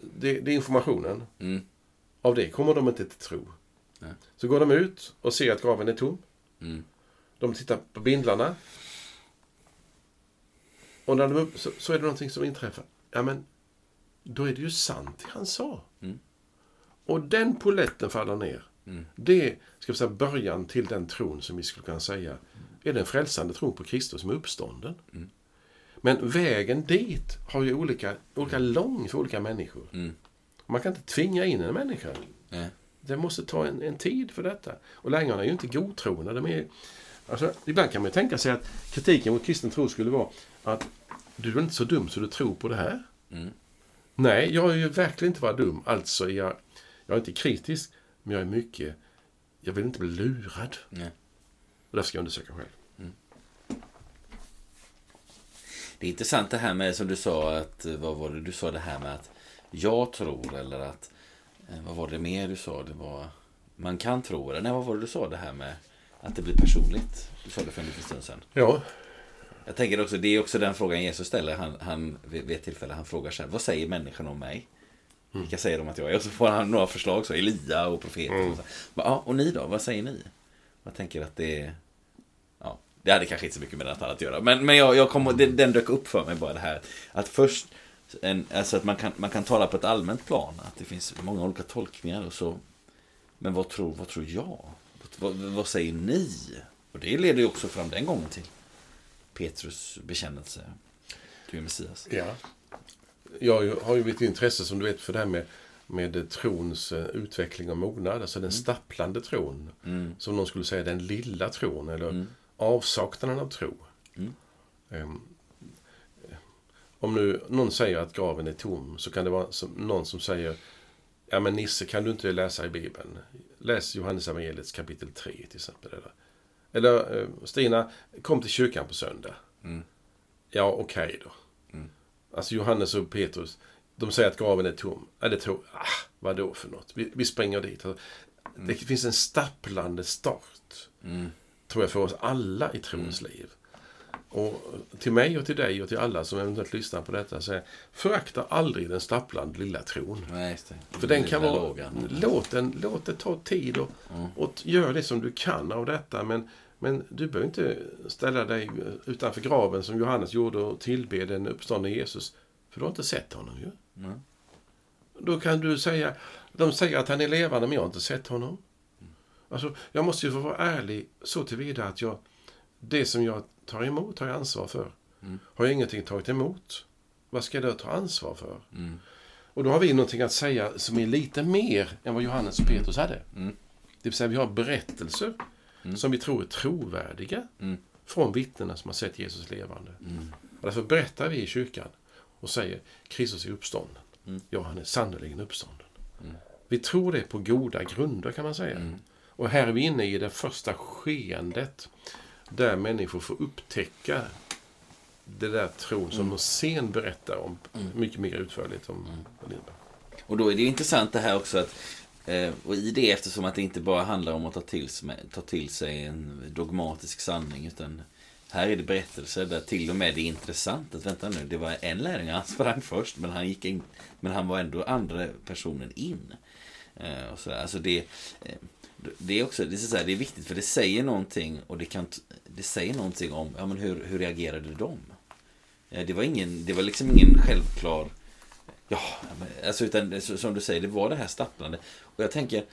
Det, det, är informationen. Av det kommer de inte till tro. Så går de ut och ser att graven är tom. Mm. De tittar på bindlarna. Och när de upp, så, så, är det någonting som inträffar. Ja, men då är det ju sant det han sa. Mm. Och den poletten faller ner. Mm. Det ska vi säga, början till den tron som vi skulle kunna säga är den frälsande tron på Kristus som är uppstånden. Mm. Men vägen dit har ju olika, olika lång för olika människor. Mm. Man kan inte tvinga in en människa. Det måste ta en, en tid för detta. Och lärjungarna är ju inte godtrogna. De är, alltså, ibland kan man ju tänka sig att kritiken mot kristen tro skulle vara att du är inte så dum så du tror på det här. Mm. Nej, jag är ju verkligen inte vara dum. Alltså, jag, jag är inte kritisk, men jag är mycket... Jag vill inte bli lurad. Nej. Och därför ska jag undersöka själv. Mm. Det är intressant det här med, som du sa, att vad var det du sa det här med att jag tror eller att vad var det mer du sa? Det var man kan tro det. Nej, vad var det du sa det här med att det blir personligt? Du sa det för en liten stund sedan. Ja. Jag tänker också, det är också den frågan Jesus ställer. Han, han, vid ett tillfälle, han frågar sig, vad säger människan om mig? Mm. Vilka säger de att jag är? Och så får han några förslag, så Elia och profeten. Mm. Och, så. ja, och ni då? Vad säger ni? Jag tänker att det. Ja, det hade kanske inte så mycket med det att göra. Men, men jag, jag kom, den, den dök upp för mig bara det här. Att först en, alltså att man kan, man kan tala på ett allmänt plan. Att det finns många olika tolkningar. Och så, men vad tror, vad tror jag? Vad, vad säger ni? Och det leder ju också fram den gången till Petrus bekännelse. Du är Messias. Ja. Jag har ju ett intresse som du vet för det här med, med trons eh, utveckling och mognad. Alltså den mm. stapplande tron. Mm. Som någon skulle säga den lilla tron. Eller mm. avsaknaden av tro. Mm. Um, om nu någon säger att graven är tom så kan det vara som, någon som säger Ja men Nisse, kan du inte läsa i Bibeln? Läs Johannes evangeliets kapitel 3 till exempel. Eller, eller eh, Stina, kom till kyrkan på söndag. Mm. Ja, okej okay då. Mm. Alltså Johannes och Petrus, de säger att graven är tom. Ja, det tror, ah, vad då för något? Vi, vi springer dit. Alltså, Det finns en stapplande start, Mm. tror jag, för oss alla i trons liv. Och till mig och till dig och till alla som eventuellt lyssnar på detta, så förakta aldrig den stapplande lilla tron. Nej. För den kan vara... lågan. Låt, den, låt det ta tid och, och gör det som du kan av detta. Men, men du behöver inte ställa dig utanför graven som Johannes gjorde och tillbe den uppståndne Jesus. För du har inte sett honom ju. Nej. Då kan du säga, de säger att han är levande men jag har inte sett honom. Alltså, jag måste ju få vara ärlig så tillvida att jag, det som jag tar emot har jag ansvar för. Har jag ingenting tagit emot, vad ska jag då ta ansvar för? Mm. Och då har vi någonting att säga som är lite mer än vad Johannes och Petrus hade. Mm. Det vill säga vi har berättelser som vi tror är trovärdiga Mm. från vittnena som har sett Jesus levande. Och därför berättar vi i kyrkan och säger Kristus är uppstånden. Mm. Ja, han är sannerligen uppstånden. Vi tror det på goda grunder kan man säga. Mm. Och här är vi inne i det första skeendet där människor får upptäcka det där tron som de sen berättar om mycket mer utförligt om innebär. Och då är det ju intressant det här också att eh, och i det eftersom att det inte bara handlar om att ta till, sig, ta till sig en dogmatisk sanning utan här är det berättelser där till och med det är intressant att vänta nu, det var en lärjunge, han sprang först men han gick in, men han var ändå andra personen in. Eh, och så, där. alltså det, eh, det är också det är, så här, det är viktigt för det säger någonting och det, kan, det säger någonting om ja, men hur, hur reagerade de? Eh, det var, ingen, det var liksom ingen självklar Ja, men, alltså utan som du säger, det var det här stapplande. Och jag tänker,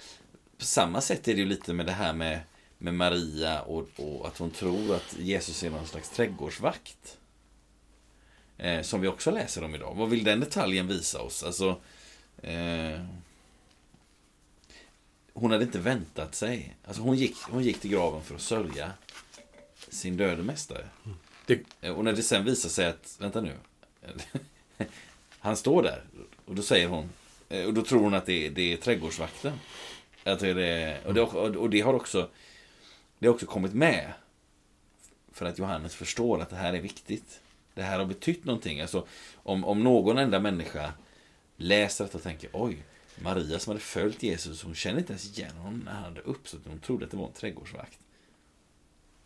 på samma sätt är det ju lite med det här med, med Maria och, och att hon tror att Jesus är någon slags trädgårdsvakt. Eh, som vi också läser om idag. Vad vill den detaljen visa oss? Alltså, eh, hon hade inte väntat sig. Alltså hon gick, hon gick till graven för att sörja sin döde mästare. Det, Eh, Och när det sen visar sig att, vänta nu. Han står där. Och då säger hon, eh, och då tror hon att det är, det är trädgårdsvakten. Att det är och, det, och det har också Det har också kommit med. För att Johannes förstår att det här är viktigt. Det här har betytt någonting. Alltså, om, om någon enda människa läser detta och tänker oj, Maria som hade följt Jesus, hon kände inte ens igen honom när han hade uppstått. Hon trodde att det var en trädgårdsvakt.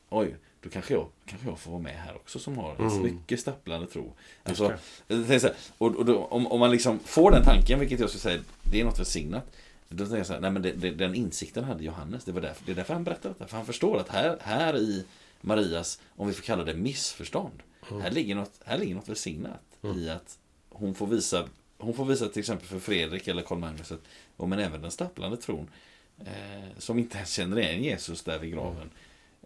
Oj, då kanske jag, kanske jag får vara med här också som har en Mm. mycket stapplande tro. Alltså, här, och, och då, om, om man liksom får den tanken, vilket jag skulle säga, det är något välsignat. Då tänker jag så här, nej men det, det, den insikten hade Johannes. Det, var därför, det är därför han berättar detta. För han förstår att här, här i Marias, om vi får kalla det missförstånd. Här, ligger något, här ligger något välsignat i att hon får visa hon får visa till exempel för Fredrik eller Karl Magnus att, och men även den stapplande tron eh, som inte ens känner igen Jesus där vid graven.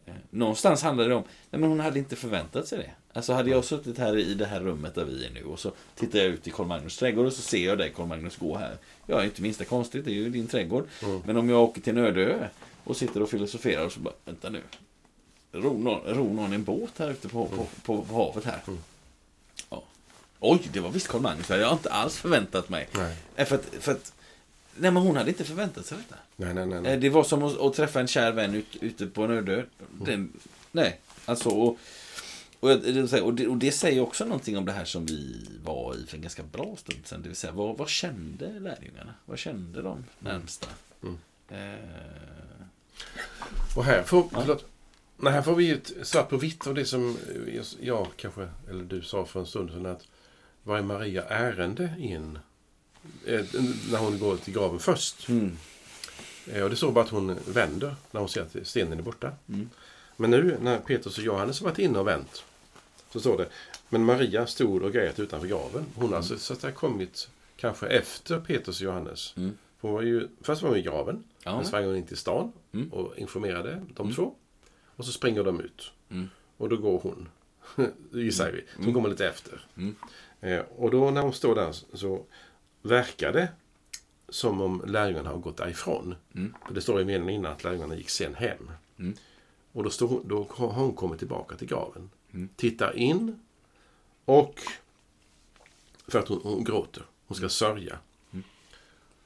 Eh, någonstans handlar det om, nej men hon hade inte förväntat sig det. Alltså hade jag suttit här i det här rummet där vi är nu och så tittar jag ut i Karl Magnus trädgård och så ser jag dig Karl Magnus gå här. Ja, inte minsta konstigt, det är ju din trädgård. Men om jag åker till en öde ö och sitter och filosoferar och så bara, vänta nu. Ror någon, ror någon en båt här ute på, på, på, på havet här? Ja. Oj, det var visst Karl Magnus. Det hade jag inte alls förväntat mig. Nej. Eh, För att, för att, nej men hon hade inte förväntat sig detta. nej, nej, nej. Eh, nej. Det var som att, att träffa en kär vän ut, ute på en öde. Den, nej, alltså och, och, och, det, och det säger också någonting om det här som vi var i för en ganska bra stund sedan. Det vill säga, vad, vad kände lärjungarna? Vad kände de närmsta? Mm. Eh, Och här får, förlåt, nej, här får vi ett svart på vitt av det som eh, jag kanske, eller du sa för en stund sedan att vad är Maria ärende in? Eh, När hon går till graven först. mm, Eh, Och det står bara att hon vänder när hon ser att stenen är borta. Mm. Men nu när Petrus och Johannes har varit inne och vänt. Så står det. Men Maria stod och grät utanför graven. Hon har alltså så att det kommit kanske efter Petrus och Johannes. Mm. Hon var ju, först var hon i graven. Ja. Sen sprang hon in till stan Mm. och informerade de Mm. två. Och så springer de ut. Mm. Och då går hon. Gissar vi. Så hon Mm. kommer lite efter. Mm. Eh, och då när hon står där så verkar det som om lärjungarna har gått därifrån. Mm. För det står i meningen innan att lärjungarna gick sen hem. Mm. Och då, hon, då har hon kommit tillbaka till graven. Mm. Tittar in och för att hon, hon gråter. Hon ska sörja. Mm.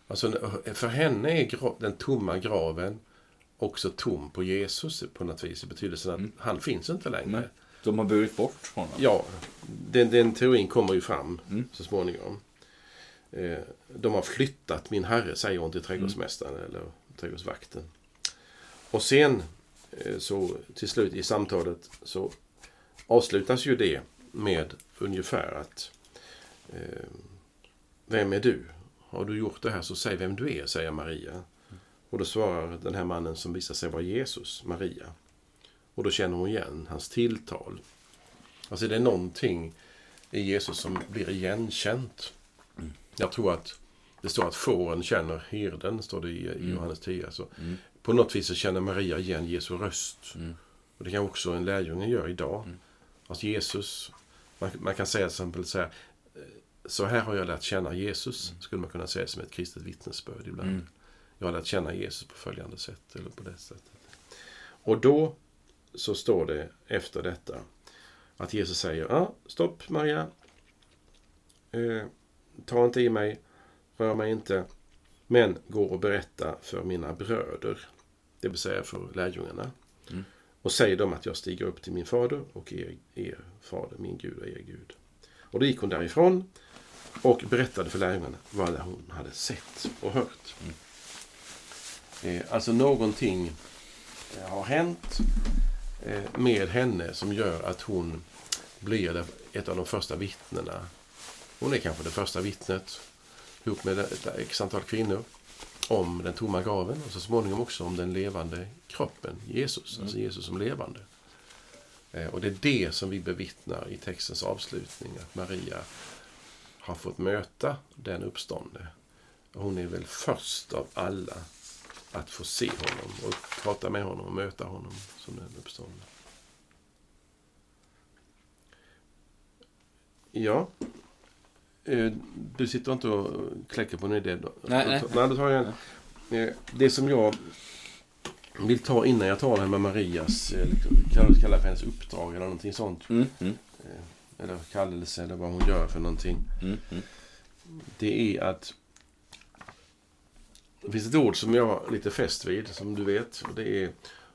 Alltså, för henne är gra, den tomma graven också tom på Jesus på något vis. I betydelsen att Mm. han finns inte längre. De har burit bort honom. Ja, den, den teorin kommer ju fram Mm. så småningom. Eh, de har flyttat min herre, säger hon till trädgårdsmästaren eller trädgårdsvakten. Och sen eh, så till slut i samtalet så avslutas ju det med ungefär att eh, Vem är du? Har du gjort det här så säg vem du är, säger Maria. Och då svarar den här mannen som visar sig vara Jesus, Maria. Och då känner hon igen hans tilltal. Alltså det är någonting i Jesus som blir igenkänt. Jag tror att det står att fåren känner herden, står det i, i Johannes 10. Alltså, Mm. På något vis så känner Maria igen Jesu röst. Mm. Och det kan också en lärjunge göra idag. Mm. Alltså Jesus, man, man kan säga till exempel så här, eh, så här har jag lärt känna Jesus, skulle man kunna säga som ett kristet vittnesbörd ibland. Mm. Jag har lärt känna Jesus på följande sätt, eller på det sättet. Och då så står det efter detta att Jesus säger, ja, stopp Maria. Eh, ta inte i mig, rör mig inte. Men gå och berätta för mina bröder, det vill säga för lärjungarna. Mm. Och säg dem att jag stiger upp till min fader och er, er fader, min Gud och er Gud. Och då gick hon därifrån och berättade för lärjungarna vad hon hade sett och hört. Eh, alltså någonting har hänt med henne som gör att hon blir ett av de första vittnena. Hon är kanske det första vittnet ihop med ett x antal kvinnor om den tomma graven och så småningom också om den levande kroppen, Jesus, alltså Jesus som levande. Eh, Och det är det som vi bevittnar i textens avslutning, att Maria har fått möta den uppståndne. Hon är väl först av alla att få se honom och prata med honom och möta honom som den uppståndne. Ja. Eh, Du sitter inte och kläcker på en idé då? Nej, nej. nej då tar jag en. Eh, Det som jag vill ta innan jag tar det här med Marias, eh, liksom, kan du kalla för hennes uppdrag eller någonting sånt. Mm. Mm. Eller kallelse eller vad hon gör för någonting. Mm. Mm. Det är att det finns ett ord som jag har lite fäst vid, som du vet. Och det är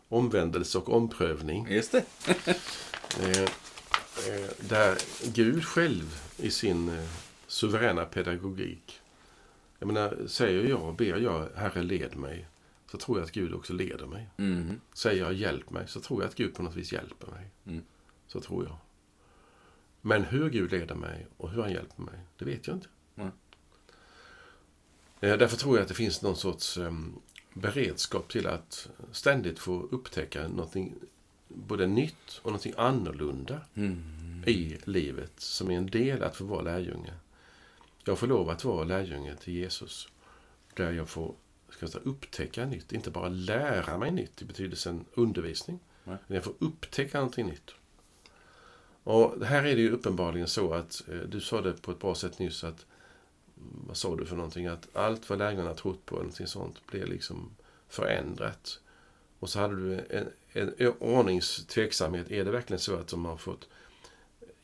omvändelse och omprövning. Just det. Eh, eh, där Gud själv i sin eh, suveräna pedagogik. Jag menar, säger jag, ber jag Herre led mig, så tror jag att Gud också leder mig. Mm. Säger jag hjälp mig, så tror jag att Gud på något vis hjälper mig. Mm. Så tror jag. Men hur Gud leder mig och hur han hjälper mig, det vet jag inte. Eh, Därför tror jag att det finns någon sorts em, beredskap till att ständigt få upptäcka någonting både nytt och någonting annorlunda Mm. i livet som är en del att få vara lärjunge. Jag får lov att vara lärjunge till Jesus. Där jag får ska jag säga, upptäcka nytt, inte bara lära mig nytt i betydelsen undervisning. Nej. Men jag får upptäcka någonting nytt. Och här är det ju uppenbarligen så att, eh, du sa det på ett bra sätt nyss, att vad sa du för någonting? Att allt vad lärjungarna trott på, någonting sånt, blev liksom förändrat. Och så hade du en, en ordningstveksamhet. Är det verkligen så att de har fått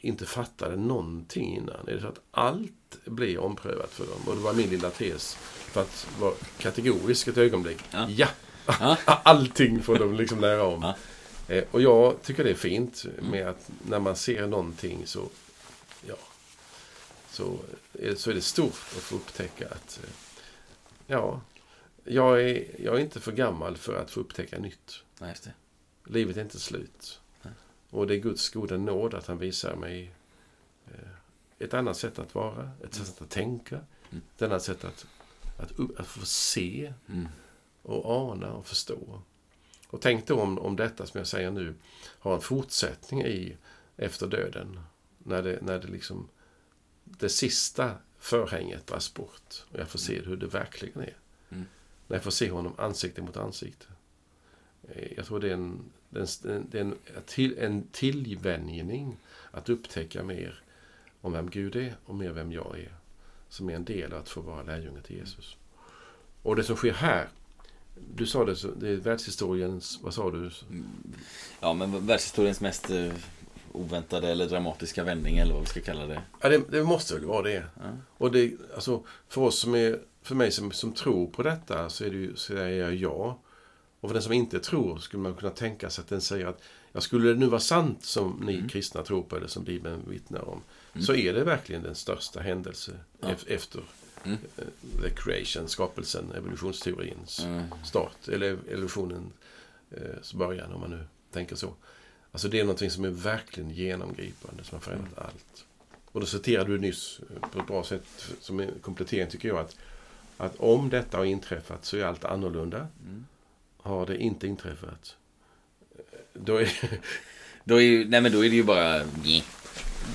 inte fattade någonting innan? Är det så att allt blir omprövat för dem? Och det var min lilla tes, för att vara kategorisk ett ögonblick. Ja. ja. Allting får de liksom lära om. Ja. Eh, Och jag tycker det är fint med att när man ser någonting så, ja, så, är- så är det stort att få upptäcka att, eh, ja, jag är, jag är inte för gammal för att få upptäcka nytt. Nej. Livet är inte slut. Nej. Och det är Guds goda nåd att han visar mig eh, ett annat sätt att vara, ett sätt att tänka, Mm. ett annat sätt att, att, upp- att få se Mm. och ana och förstå. Och tänk då om, om detta som jag säger nu har en fortsättning i efter döden. När det, när det liksom det sista förhänget dras bort och jag får se hur det verkligen är. Mm. När jag får se honom ansikte mot ansikte. Eh, Jag tror det är en, det är en, en, till, en tillvänjning att upptäcka mer om vem Gud är och mer vem jag är. Som är en del av att få vara lärjunge till Jesus. Och det som sker här, du sa det, det är världshistoriens, vad sa du? Ja, men världshistoriens mest eh, oväntade eller dramatiska vändning eller vad vi ska kalla det. Ja, det, det måste väl vara det. Ja. Och det, alltså, för oss som är, för mig som, som tror på detta så är det ju, säger jag ja. Och för den som inte tror skulle man kunna tänka sig att den säger att ja, skulle det nu vara sant som ni Mm. kristna tror på eller som Bibeln vittnar om Mm. så är det verkligen den största händelse Ja. ef- efter Mm. Eh, The creation, skapelsen, evolutionsteorins start. Eller evolutionens eh, början, om man nu tänker så. Alltså det är någonting som är verkligen genomgripande, som har förändrat allt. Och då citerade du nyss eh, på ett bra sätt, som en komplettering tycker jag, att, att om detta har inträffat så är allt annorlunda. Mm. Har det inte inträffat, eh, då är, Då är, ju, nej men då är det ju bara...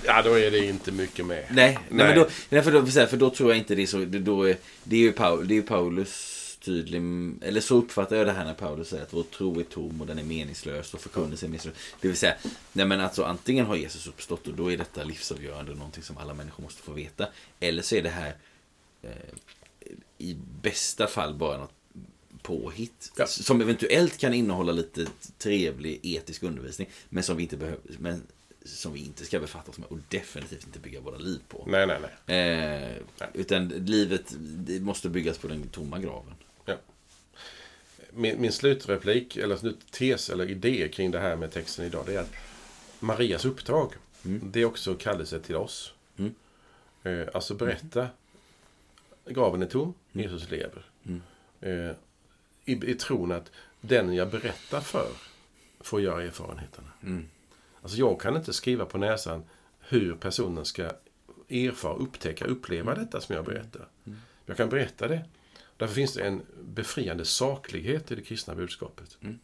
ja, då är det inte mycket med. Nej, nej. Nej. men då, nej för, då, för, då tror jag inte det är så. Det, då är, det är ju Paul, det är Paulus tydlig, eller så uppfattar jag det här när Paulus säger att vår tro är tom och den är meningslös och förkunnelse är meningslös. Det vill säga, nej men alltså antingen har Jesus uppstått och då är detta livsavgörande och någonting som alla människor måste få veta. Eller så är det här eh, i bästa fall bara något påhitt. Ja. Som eventuellt kan innehålla lite trevlig etisk undervisning. Men som vi inte behöver, men som vi inte ska befatta oss med och definitivt inte bygga våra liv på. Nej, nej, nej. Eh, utan livet måste byggas på den tomma graven. Min, min slutreplik, eller sluttes eller idé kring det här med texten idag, det är att Marias uppdrag, det är också kallelse till oss. Mm. Eh, alltså berätta, graven är tom, Jesus lever. Mm. Eh, i, I tron att den jag berättar för får göra erfarenheterna. Mm. Alltså jag kan inte skriva på näsan hur personen ska erfara, upptäcka, uppleva detta som jag berättar. Jag kan berätta det. Därför finns det en befriande saklighet i det kristna budskapet. Mm.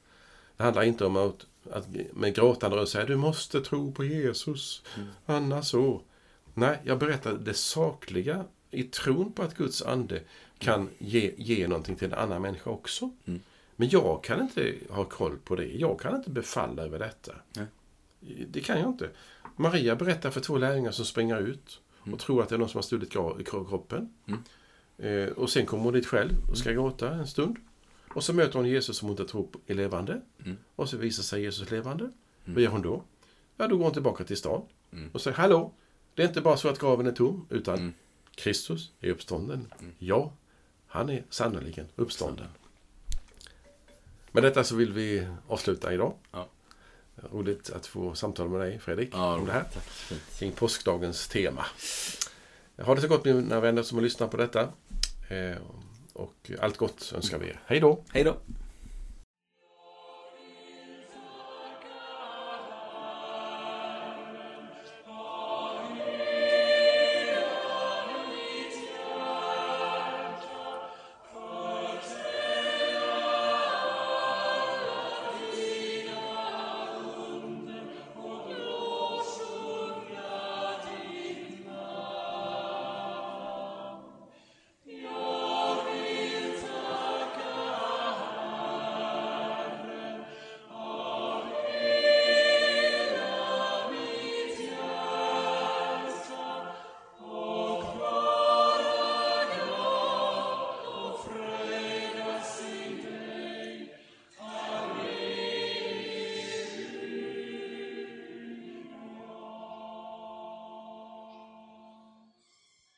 Det handlar inte om att, att med gråtande röst säga du måste tro på Jesus, annars så. Nej, jag berättar det sakliga i tron på att Guds ande kan ge, ge någonting till en annan människa också. Mm. Men jag kan inte ha koll på det. Jag kan inte befalla över detta. Nej. Det kan jag inte. Maria berättar för två lärjungar som springer ut och tror att det är någon som har stulit kroppen. Mm. Eh, och sen kommer hon dit själv och ska gråta en stund. Och så möter hon Jesus som hon inte tror på är levande. Mm. Och så visar sig Jesus levande. Vad gör hon då? Ja, då går hon tillbaka till stan Mm. och säger Hallå! Det är inte bara så att graven är tom, utan Mm. Kristus är uppstånden. Ja, han är sannoliken uppstånden. Med detta så vill vi avsluta idag. Ja. Roligt att få samtala med dig, Fredrik, Ja, om det här. tack. Kring påskdagens tema. Ha det så gott mina vänner som har lyssnat på detta. Eh, och allt gott önskar vi er. Hej då! Hej då.